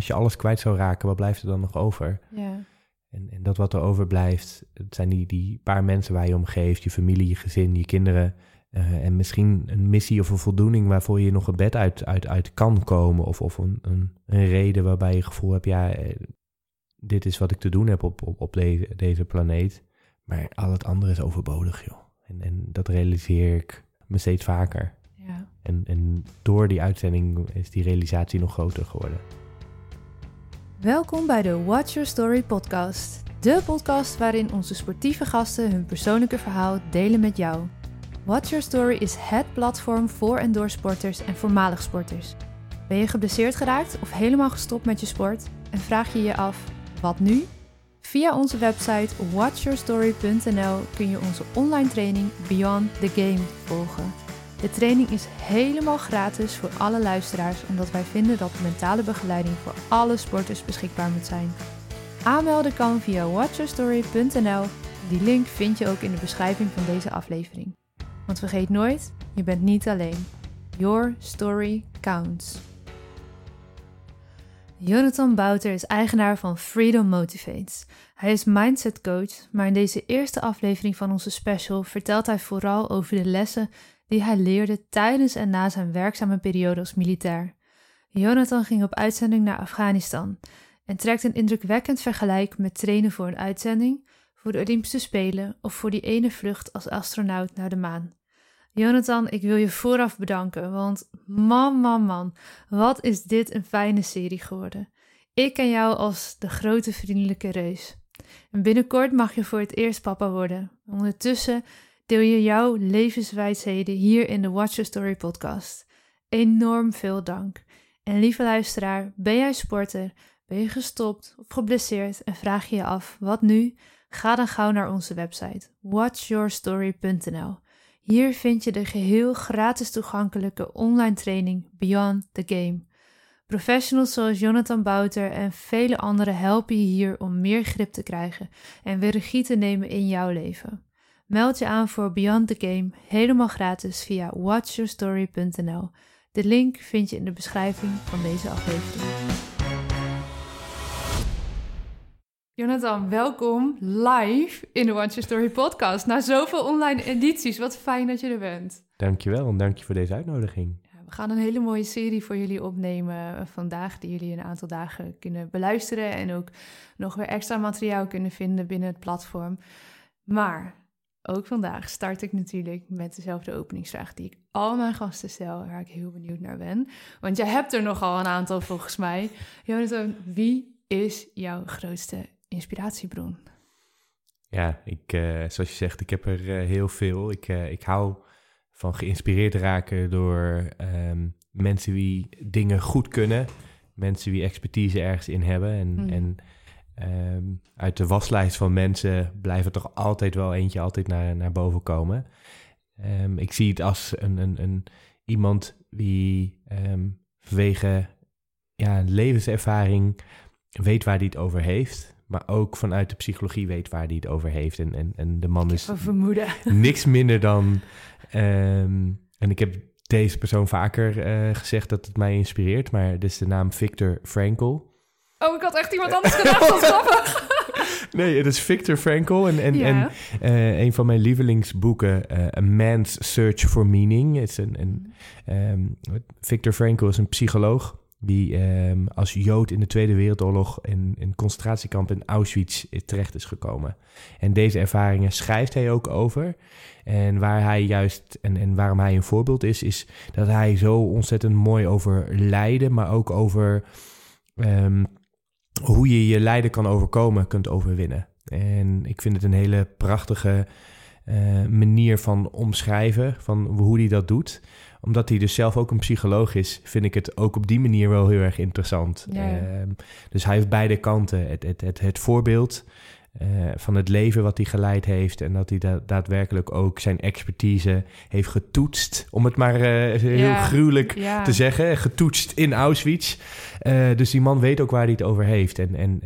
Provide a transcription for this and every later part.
als je alles kwijt zou raken, wat blijft er dan nog over? Ja. En, en dat wat er overblijft, het zijn die, die paar mensen waar je om geeft, je familie, je gezin, je kinderen. eh, en misschien een missie of een voldoening waarvoor je nog een bed uit, uit, uit kan komen. Of, of een, een, een reden waarbij je het gevoel hebt, ja, eh, dit is wat ik te doen heb op, op, op deze, deze planeet. Maar al het andere is overbodig, joh. En, en dat realiseer ik me steeds vaker. ja. En, en door die uitzending is die realisatie nog groter geworden. Welkom bij de Watch Your Story podcast. De podcast waarin onze sportieve gasten hun persoonlijke verhaal delen met jou. Watch Your Story is het platform voor en door sporters en voormalig sporters. Ben je geblesseerd geraakt of helemaal gestopt met je sport en vraag je je af, wat nu? Via onze website watchyourstory.nl kun je onze online training Beyond the Game volgen. De training is helemaal gratis voor alle luisteraars, omdat wij vinden dat mentale begeleiding voor alle sporters beschikbaar moet zijn. Aanmelden kan via watchyourstory.nl. Die link vind je ook in de beschrijving van deze aflevering. Want vergeet nooit, je bent niet alleen. Your story counts. Jonathan Bouter is eigenaar van Freedom Motivates. Hij is mindset coach, maar in deze eerste aflevering van onze special vertelt hij vooral over de lessen die hij leerde tijdens en na zijn werkzame periode als militair. Jonathan ging op uitzending naar Afghanistan en trekt een indrukwekkend vergelijk met trainen voor een uitzending, voor de Olympische Spelen of voor die ene vlucht als astronaut naar de maan. Jonathan, ik wil je vooraf bedanken, want man, man, man, wat is dit een fijne serie geworden. Ik ken jou als de grote vriendelijke reus. En binnenkort mag je voor het eerst papa worden. Ondertussen deel je jouw levenswijsheden hier in de Watch Your Story podcast. Enorm veel dank. En lieve luisteraar, ben jij sporter, ben je gestopt of geblesseerd en vraag je je af wat nu? Ga dan gauw naar onze website watchyourstory.nl. Hier vind je de geheel gratis toegankelijke online training Beyond the Game. Professionals zoals Jonathan Bouter en vele anderen helpen je hier om meer grip te krijgen en weer regie te nemen in jouw leven. Meld je aan voor Beyond the Game helemaal gratis via watchyourstory.nl. De link vind je in de beschrijving van deze aflevering. Jonathan, welkom live in de Watch Your Story podcast. Na zoveel online edities, wat fijn dat je er bent. Dankjewel en dank je voor deze uitnodiging. We gaan een hele mooie serie voor jullie opnemen vandaag, die jullie een aantal dagen kunnen beluisteren en ook nog weer extra materiaal kunnen vinden binnen het platform. Maar ook vandaag start ik natuurlijk met dezelfde openingsvraag die ik al mijn gasten stel, waar ik heel benieuwd naar ben. Want jij hebt er nogal een aantal volgens mij. Jonathan, wie is jouw grootste inspiratiebron? Ja, ik, eh, zoals je zegt, ik heb er eh, heel veel. Ik, eh, ik hou van geïnspireerd raken door ehm, mensen die dingen goed kunnen. Mensen die expertise ergens in hebben. En, Mm. en ehm, uit de waslijst van mensen blijft er toch altijd wel eentje altijd naar, naar boven komen. Ehm, ik zie het als een, een, een, iemand die ehm, vanwege ja, levenservaring weet waar hij het over heeft. Maar ook vanuit de psychologie weet waar hij het over heeft. En, en, en de man is vermoeden. niks minder dan. en ik heb deze persoon vaker eh, gezegd dat het mij inspireert. Maar dit is de naam Victor Frankl. Oh, ik had echt iemand anders gedacht. Grappig. Nee, het is Victor Frankl. En, en, Ja. en eh, een van mijn lievelingsboeken, eh, A Man's Search for Meaning. Is een, een, ehm, Victor Frankl is een psycholoog die ehm, als Jood in de Tweede Wereldoorlog in een concentratiekamp in Auschwitz terecht is gekomen. En deze ervaringen schrijft hij ook over. En waar hij juist, en, en waarom hij een voorbeeld is, is dat hij zo ontzettend mooi over lijden, maar ook over ehm, hoe je je lijden kan overkomen, kunt overwinnen. En ik vind het een hele prachtige eh, manier van omschrijven, van hoe hij dat doet. Omdat hij dus zelf ook een psycholoog is, vind ik het ook op die manier wel heel erg interessant. Ja. Ehm, dus hij heeft beide kanten. Het, het, het, het voorbeeld eh, van het leven wat hij geleid heeft. En dat hij da- daadwerkelijk ook zijn expertise heeft getoetst. Om het maar eh, heel Ja. gruwelijk Ja. te zeggen. Getoetst in Auschwitz. Eh, dus die man weet ook waar hij het over heeft. En, en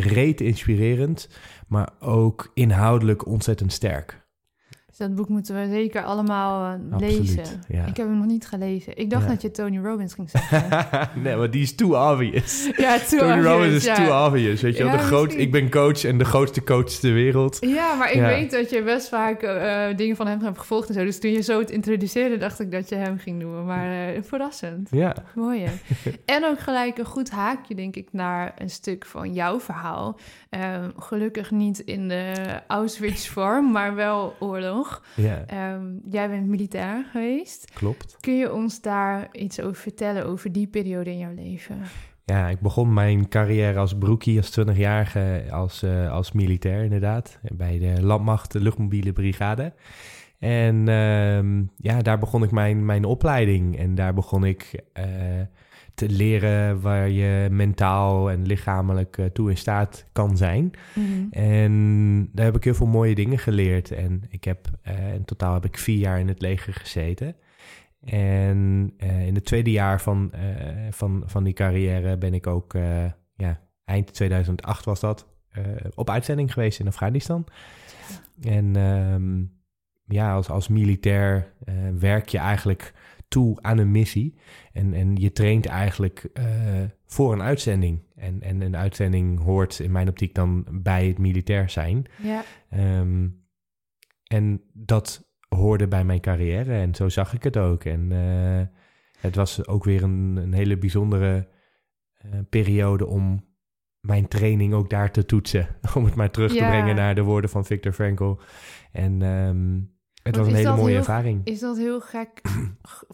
reet inspirerend, maar ook inhoudelijk ontzettend sterk. Dus dat boek moeten we zeker allemaal uh, Absoluut, lezen. ja. Ik heb hem nog niet gelezen. Ik dacht Ja. dat je Tony Robbins ging zeggen. nee, maar die is too obvious. ja, too Tony obvious, Robbins is ja. too obvious. Weet je wel, de groot, ik ben coach en de grootste coach ter wereld. Ja, maar ik weet dat je best vaak eh, dingen van hem hebt gevolgd en zo. Dus toen je zo het introduceerde, dacht ik dat je hem ging noemen. Maar eh, verrassend. Ja, Mooi, hè? en ook gelijk een goed haakje, denk ik, naar een stuk van jouw verhaal. Ehm, gelukkig niet in de Auschwitz-vorm, maar wel oorlog. Ja, Ehm, jij bent militair geweest. klopt. Kun je ons daar iets over vertellen, over die periode in jouw leven? Ja, ik begon mijn carrière als broekie als 20-jarige als, eh, als militair inderdaad. Bij de Landmacht, de luchtmobiele brigade. En ehm, ja, daar begon ik mijn, mijn opleiding. En daar begon ik eh, te leren waar je mentaal en lichamelijk eh, toe in staat kan zijn. En daar heb ik heel veel mooie dingen geleerd. En ik heb eh, in totaal heb ik vier jaar in het leger gezeten. En eh, in het tweede jaar van, van, van die carrière ben ik ook, ja, eind 2008 was dat, op uitzending geweest in Afghanistan. En ehm, ja, als, als militair werk je eigenlijk toe aan een missie. En, en je traint eigenlijk eh, voor een uitzending. En, en een uitzending hoort in mijn optiek dan bij het militair zijn. Ja, Ehm, en dat hoorde bij mijn carrière en zo zag ik het ook. En eh, het was ook weer een, een hele bijzondere eh, periode om mijn training ook daar te toetsen. Om het maar terug te Ja. brengen naar de woorden van Viktor Frankl. En ehm, het was een hele mooie heel- ervaring. is dat heel gek?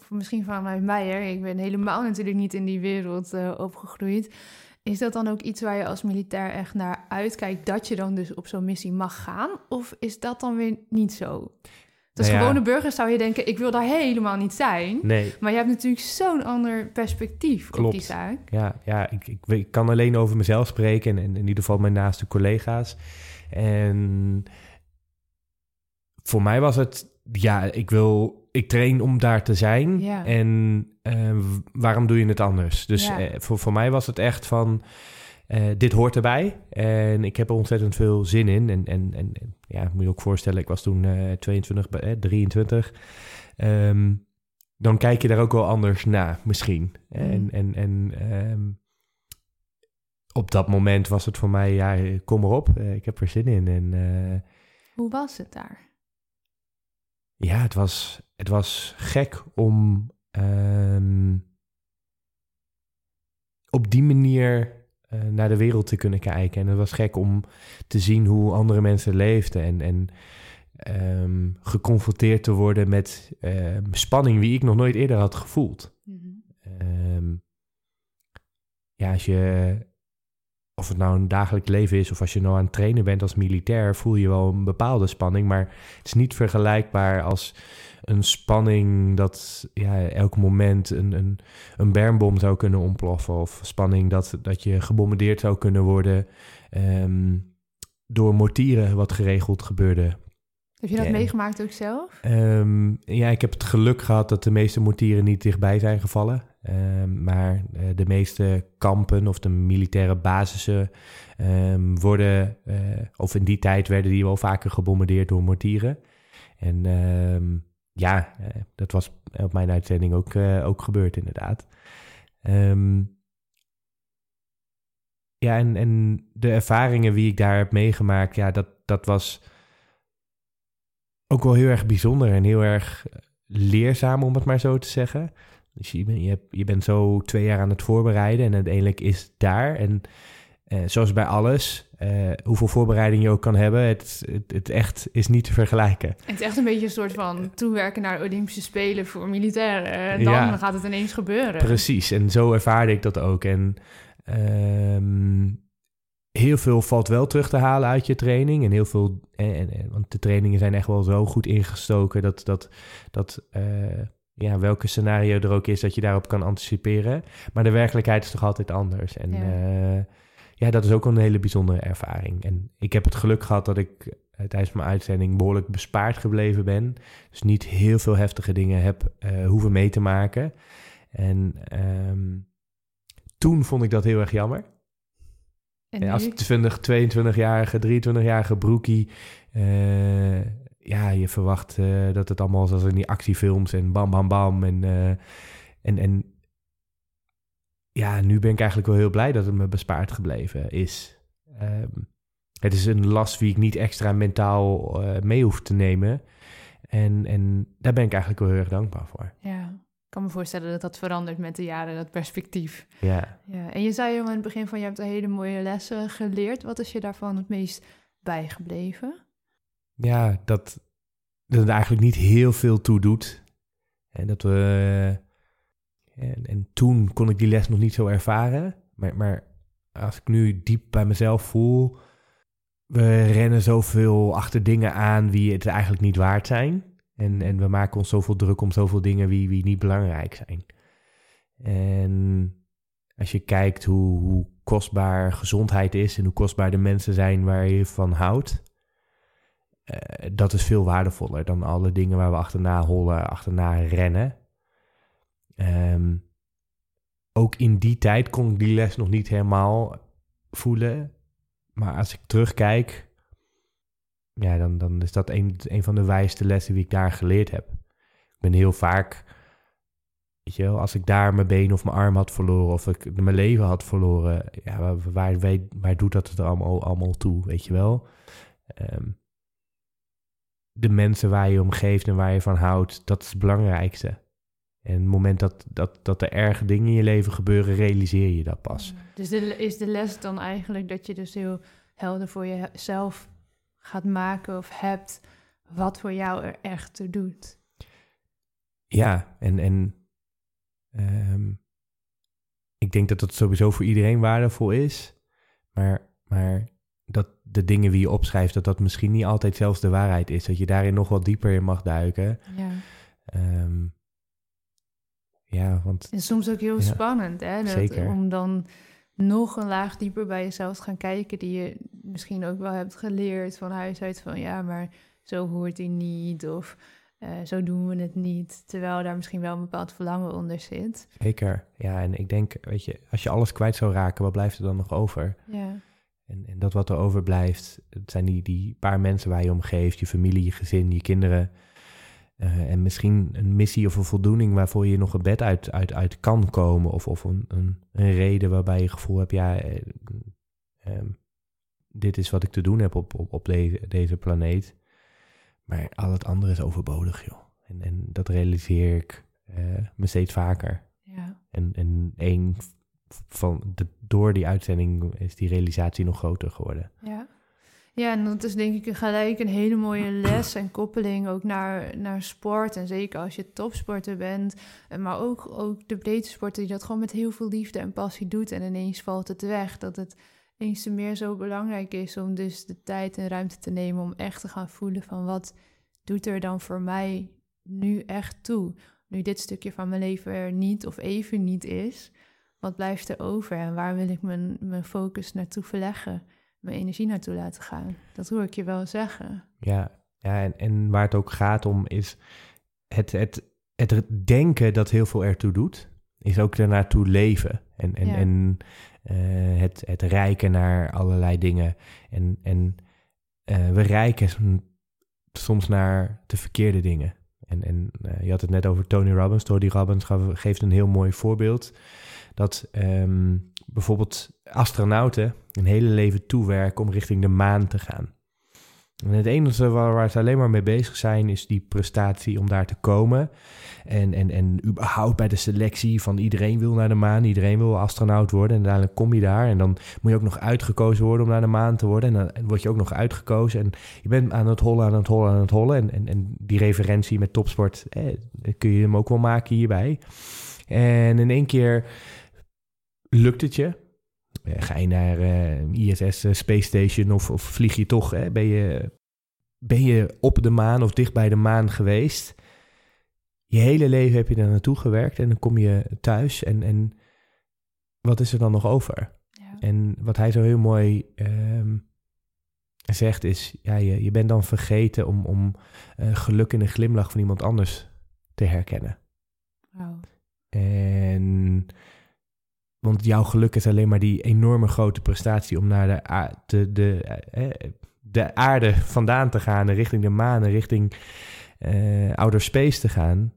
Misschien vanuit mij, hè? Ik ben helemaal natuurlijk niet in die wereld eh, opgegroeid. Is dat dan ook iets waar je als militair echt naar uitkijkt... dat je dan dus op zo'n missie mag gaan? Of is dat dan weer niet zo? Als Nou ja. gewone burger zou je denken... ik wil daar helemaal niet zijn. Nee, Maar je hebt natuurlijk zo'n ander perspectief op Klopt. die zaak. Ja, ja ik, ik, kan alleen over mezelf spreken en, en in ieder geval mijn naaste collega's. En voor mij was het, ja, ik wil, ik train om daar te zijn. Ja. En eh, waarom doe je het anders? Dus Ja. eh, voor, voor mij was het echt van, eh, dit hoort erbij. En ik heb er ontzettend veel zin in. En, en, en en, ja, moet je ook voorstellen, ik was toen eh 22, bij- eh, 23. Ehm, dan kijk je daar ook wel anders naar, misschien. En, Mhm. en, en ehm, op dat moment was het voor mij, ja, kom erop, ik heb er zin in. En Hoe was het daar? Ja, het was, het was gek om ehm, op die manier eh, naar de wereld te kunnen kijken. En het was gek om te zien hoe andere mensen leefden en, en ehm, geconfronteerd te worden met ehm, spanning die ik nog nooit eerder had gevoeld. Ehm, ja, als je, of het nou een dagelijks leven is of als je nou aan het trainen bent als militair, voel je wel een bepaalde spanning, maar het is niet vergelijkbaar als een spanning dat ja, elk moment een, een, een bermbom zou kunnen ontploffen of spanning dat, dat je gebombardeerd zou kunnen worden ehm, door mortieren wat geregeld gebeurde Heb je dat meegemaakt ook zelf? Ehm, ja, ik heb het geluk gehad dat de meeste mortieren niet dichtbij zijn gevallen. Ehm, maar eh, de meeste kampen of de militaire basissen ehm, worden, eh, of in die tijd werden die wel vaker gebombardeerd door mortieren. En ja, eh, dat was op mijn uitzending ook, ook gebeurd inderdaad. Ja, en, en de ervaringen die ik daar heb meegemaakt, ja, dat, dat was ook wel heel erg bijzonder en heel erg leerzaam, om het maar zo te zeggen. Dus je, bent- je, hebt- je bent zo twee jaar aan het voorbereiden en uiteindelijk is het daar. En eh, zoals bij alles, eh, hoeveel voorbereiding je ook kan hebben, het, het, het echt is niet te vergelijken. Het is echt een beetje een soort van toewerken naar de Olympische Spelen voor militairen. En dan Ja. gaat het ineens gebeuren. Precies, en zo ervaarde ik dat ook. En ehm, heel veel valt wel terug te halen uit je training. En heel veel, en, en, want de trainingen zijn echt wel zo goed ingestoken dat, dat, dat eh, ja, welke scenario er ook is, dat je daarop kan anticiperen. Maar de werkelijkheid is toch altijd anders. En Ja. ja, ja dat is ook een hele bijzondere ervaring. En ik heb het geluk gehad dat ik eh, tijdens mijn uitzending behoorlijk bespaard gebleven ben. Dus niet heel veel heftige dingen heb eh, hoeven mee te maken. En ehm, toen vond ik dat heel erg jammer. En als 20, 22-jarige, 23-jarige broekie... eh, ja, je verwacht eh, dat het allemaal zoals in die actiefilms en bam, bam, bam. En, eh, en, en ja, nu ben ik eigenlijk wel heel blij dat het me bespaard gebleven is. Ehm, het is een last die ik niet extra mentaal mee hoef te nemen. En, en daar ben ik eigenlijk wel heel erg dankbaar voor. Ja, ik kan me voorstellen dat dat verandert met de jaren, dat perspectief. Ja. ja. En je zei in het begin van je hebt hele mooie lessen geleerd. Wat is je daarvan het meest bijgebleven? Ja, dat, dat het eigenlijk niet heel veel toe doet. En dat we. En, en toen kon ik die les nog niet zo ervaren. Maar, maar als ik nu diep bij mezelf voel. We rennen zoveel achter dingen aan wie het eigenlijk niet waard zijn. En, en we maken ons zoveel druk om zoveel dingen wie niet belangrijk zijn. En als je kijkt hoe, hoe kostbaar gezondheid is en hoe kostbaar de mensen zijn waar je van houdt, uh, dat is veel waardevoller dan alle dingen waar we achterna hollen, achterna rennen. Um, ook in die tijd kon ik die les nog niet helemaal voelen. Maar als ik terugkijk, ja, dan, dan is dat een, een van de wijste lessen die ik daar geleerd heb. Ik ben heel vaak, weet je wel, als ik daar mijn been of mijn arm had verloren of ik mijn leven had verloren, ja, waar, waar, waar doet dat het er allemaal, allemaal toe, weet je wel? Um, de mensen waar je om geeft en waar je van houdt, dat is het belangrijkste. En het moment dat, dat, dat er erge dingen in je leven gebeuren, realiseer je dat pas. Dus de, is de les dan eigenlijk dat je dus heel helder voor jezelf gaat maken of hebt wat voor jou er echt toe doet? Ja, en, en um, ik denk dat dat sowieso voor iedereen waardevol is. Maar, maar dat de dingen die je opschrijft, dat dat misschien niet altijd zelfs de waarheid is. Dat je daarin nog wat dieper in mag duiken. Ja. Um, ja, want... En soms ook heel spannend, hè? Dat, zeker. Om dan nog een laag dieper bij jezelf gaan kijken... die je misschien ook wel hebt geleerd van huis uit van... ja, maar zo hoort hij niet of uh, zo doen we het niet. Terwijl daar misschien wel een bepaald verlangen onder zit. Zeker, ja. En ik denk, weet je, als je alles kwijt zou raken... wat blijft er dan nog over? Ja. En, en dat wat er overblijft, het zijn die, die paar mensen waar je om geeft, je familie, je gezin, je kinderen. Uh, en misschien een missie of een voldoening waarvoor je nog een bed uit, uit, uit kan komen. Of, of een, een, een reden waarbij je het gevoel hebt, ja, uh, um, dit is wat ik te doen heb op, op, op deze, deze planeet. Maar al het andere is overbodig, joh. En, en dat realiseer ik uh, me steeds vaker. Ja. En, en één van de, door die uitzending is die realisatie nog groter geworden. Ja. Ja, en dat is denk ik gelijk een hele mooie les en koppeling ook naar, naar sport. En zeker als je topsporter bent, maar ook, ook de breedte die dat gewoon met heel veel liefde en passie doet. En ineens valt het weg. Dat het eens te meer zo belangrijk is om dus de tijd en ruimte te nemen om echt te gaan voelen van wat doet er dan voor mij nu echt toe. Nu dit stukje van mijn leven er niet of even niet is, wat blijft er over en waar wil ik mijn, mijn focus naartoe verleggen, mijn energie naartoe laten gaan? Dat hoor ik je wel zeggen. Ja, ja en, en waar het ook gaat om is het, het, het denken dat heel veel ertoe doet, is ook ernaartoe leven. En, en, en uh, het, het rijken naar allerlei dingen. En, en uh, we rijken soms naar de verkeerde dingen. En, en uh, je had het net over Tony Robbins. Tony Robbins geeft een heel mooi voorbeeld dat um, bijvoorbeeld astronauten een hele leven toewerken om richting de maan te gaan. En het enige waar, waar, ze alleen maar mee bezig zijn, is die prestatie om daar te komen. En, en, en überhaupt bij de selectie van iedereen wil naar de maan, iedereen wil astronaut worden. En uiteindelijk kom je daar en dan moet je ook nog uitgekozen worden om naar de maan te worden. En dan word je ook nog uitgekozen en je bent aan het hollen, aan het hollen, aan het hollen. En, en, en die referentie met topsport, eh, kun je hem ook wel maken hierbij. En in één keer lukt het je? Eh, ga je naar uh, ISS uh, Space Station of, of, vlieg je toch? Hè? Ben, je, ben je op de maan of dicht bij de maan geweest? Je hele leven heb je daar naartoe gewerkt en dan kom je thuis en, en wat is er dan nog over? Ja. En wat hij zo heel mooi um, zegt is, ja, je, je bent dan vergeten om, om geluk in een glimlach van iemand anders te herkennen. Wow. En want jouw geluk is alleen maar die enorme grote prestatie om naar de, de, de, de aarde vandaan te gaan, richting de maan, richting uh, outer space te gaan.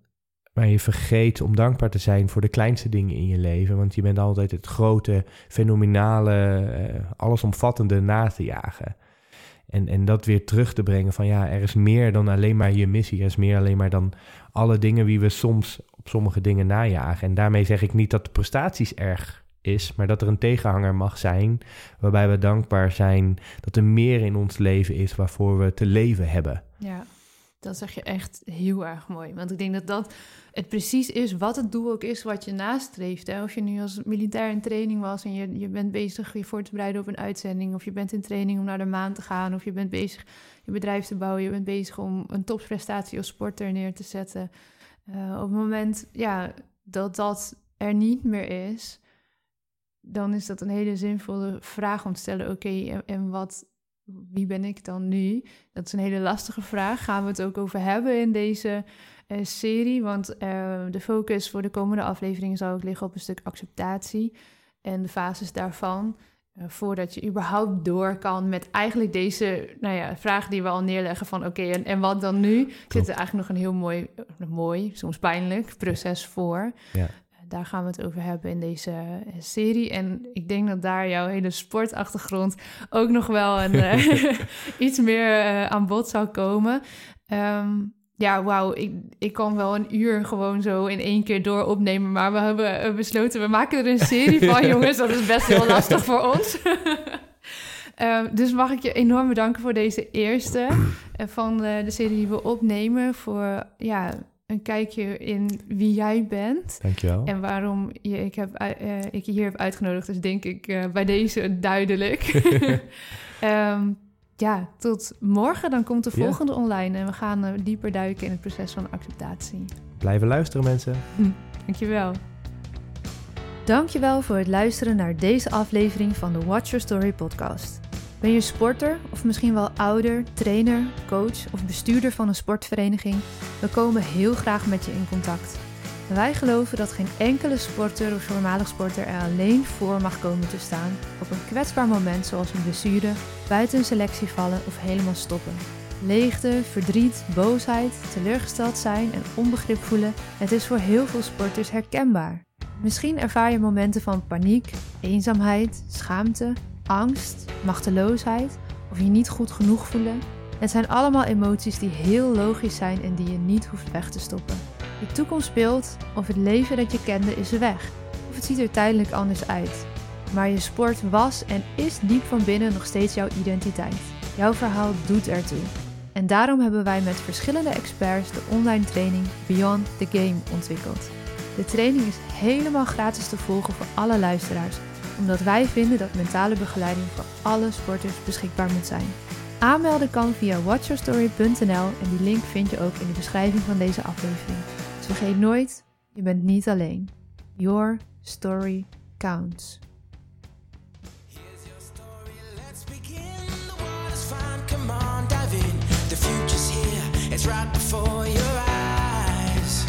Maar je vergeet om dankbaar te zijn voor de kleinste dingen in je leven. Want je bent altijd het grote, fenomenale, uh, allesomvattende na te jagen. En, en dat weer terug te brengen van ja, er is meer dan alleen maar je missie. Er is meer alleen maar dan alle dingen wie we soms op sommige dingen najagen. En daarmee zeg ik niet dat de prestaties erg is, maar dat er een tegenhanger mag zijn waarbij we dankbaar zijn dat er meer in ons leven is waarvoor we te leven hebben. Ja, dat zeg je echt heel erg mooi. Want ik denk dat dat het precies is wat het doel ook is wat je nastreeft. Hè? Of je nu als militair in training was en je, je bent bezig je voor te bereiden op een uitzending, of je bent in training om naar de maan te gaan, of je bent bezig je bedrijf te bouwen, je bent bezig om een topprestatie als sporter neer te zetten. Uh, op het moment ja, dat dat er niet meer is, dan is dat een hele zinvolle vraag om te stellen: oké, en, wat, wie ben ik dan nu? Dat is een hele lastige vraag. Gaan we het ook over hebben in deze uh, serie? Want uh, de focus voor de komende afleveringen zal ook liggen op een stuk acceptatie en de fases daarvan. Uh, voordat je überhaupt door kan met eigenlijk deze nou ja, vraag die we al neerleggen van oké, en, en wat dan nu? Klopt. Zit er eigenlijk nog een heel mooi, mooi, soms pijnlijk proces voor. Ja daar gaan we het over hebben in deze eh, serie. En ik denk dat daar jouw hele sportachtergrond ook nog wel een, iets meer aan bod zou komen. Um, ja, wauw, ik, ik kan wel een uur gewoon zo in één keer door opnemen. Maar we hebben besloten, we maken er een serie van, jongens. Dat is best heel lastig voor ons. Um, dus mag ik je enorm bedanken voor deze eerste van de, de serie die we opnemen. Voor ja, een kijkje in wie jij bent. Dankjewel. En waarom je, ik, heb, uh, ik je hier heb uitgenodigd, is denk ik uh, bij deze duidelijk. um, ja, tot morgen. Dan komt de volgende online en we gaan uh, dieper duiken in het proces van acceptatie. Blijven luisteren, mensen. Hm, dankjewel. Dankjewel voor het luisteren naar deze aflevering van de Watch Your Story podcast. Ben je sporter of misschien wel ouder, trainer, coach of bestuurder van een sportvereniging? We komen heel graag met je in contact. Wij geloven dat geen enkele sporter of voormalig sporter er alleen voor mag komen te staan op een kwetsbaar moment zoals een blessure, buiten een selectie vallen of helemaal stoppen. Leegte, verdriet, boosheid, teleurgesteld zijn en onbegrip voelen, het is voor heel veel sporters herkenbaar. Misschien ervaar je momenten van paniek, eenzaamheid, schaamte angst, machteloosheid of je niet goed genoeg voelen. Het zijn allemaal emoties die heel logisch zijn en die je niet hoeft weg te stoppen. De toekomst speelt of het leven dat je kende is weg, of het ziet er tijdelijk anders uit. Maar je sport was en is diep van binnen nog steeds jouw identiteit. Jouw verhaal doet ertoe. En daarom hebben wij met verschillende experts de online training Beyond the Game ontwikkeld. De training is helemaal gratis te volgen voor alle luisteraars omdat wij vinden dat mentale begeleiding voor alle sporters beschikbaar moet zijn. Aanmelden kan via watchyourstory.nl en die link vind je ook in de beschrijving van deze aflevering. Vergeet nooit, je bent niet alleen. Your story counts. It's right before your eyes.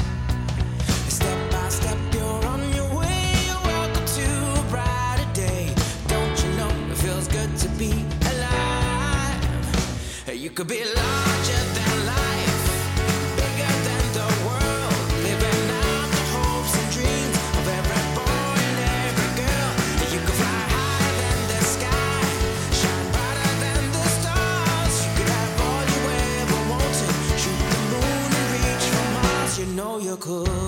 Step by step, you're on your way. Welcome to a brighter day. Don't you know it feels good to be alive? You could be larger could.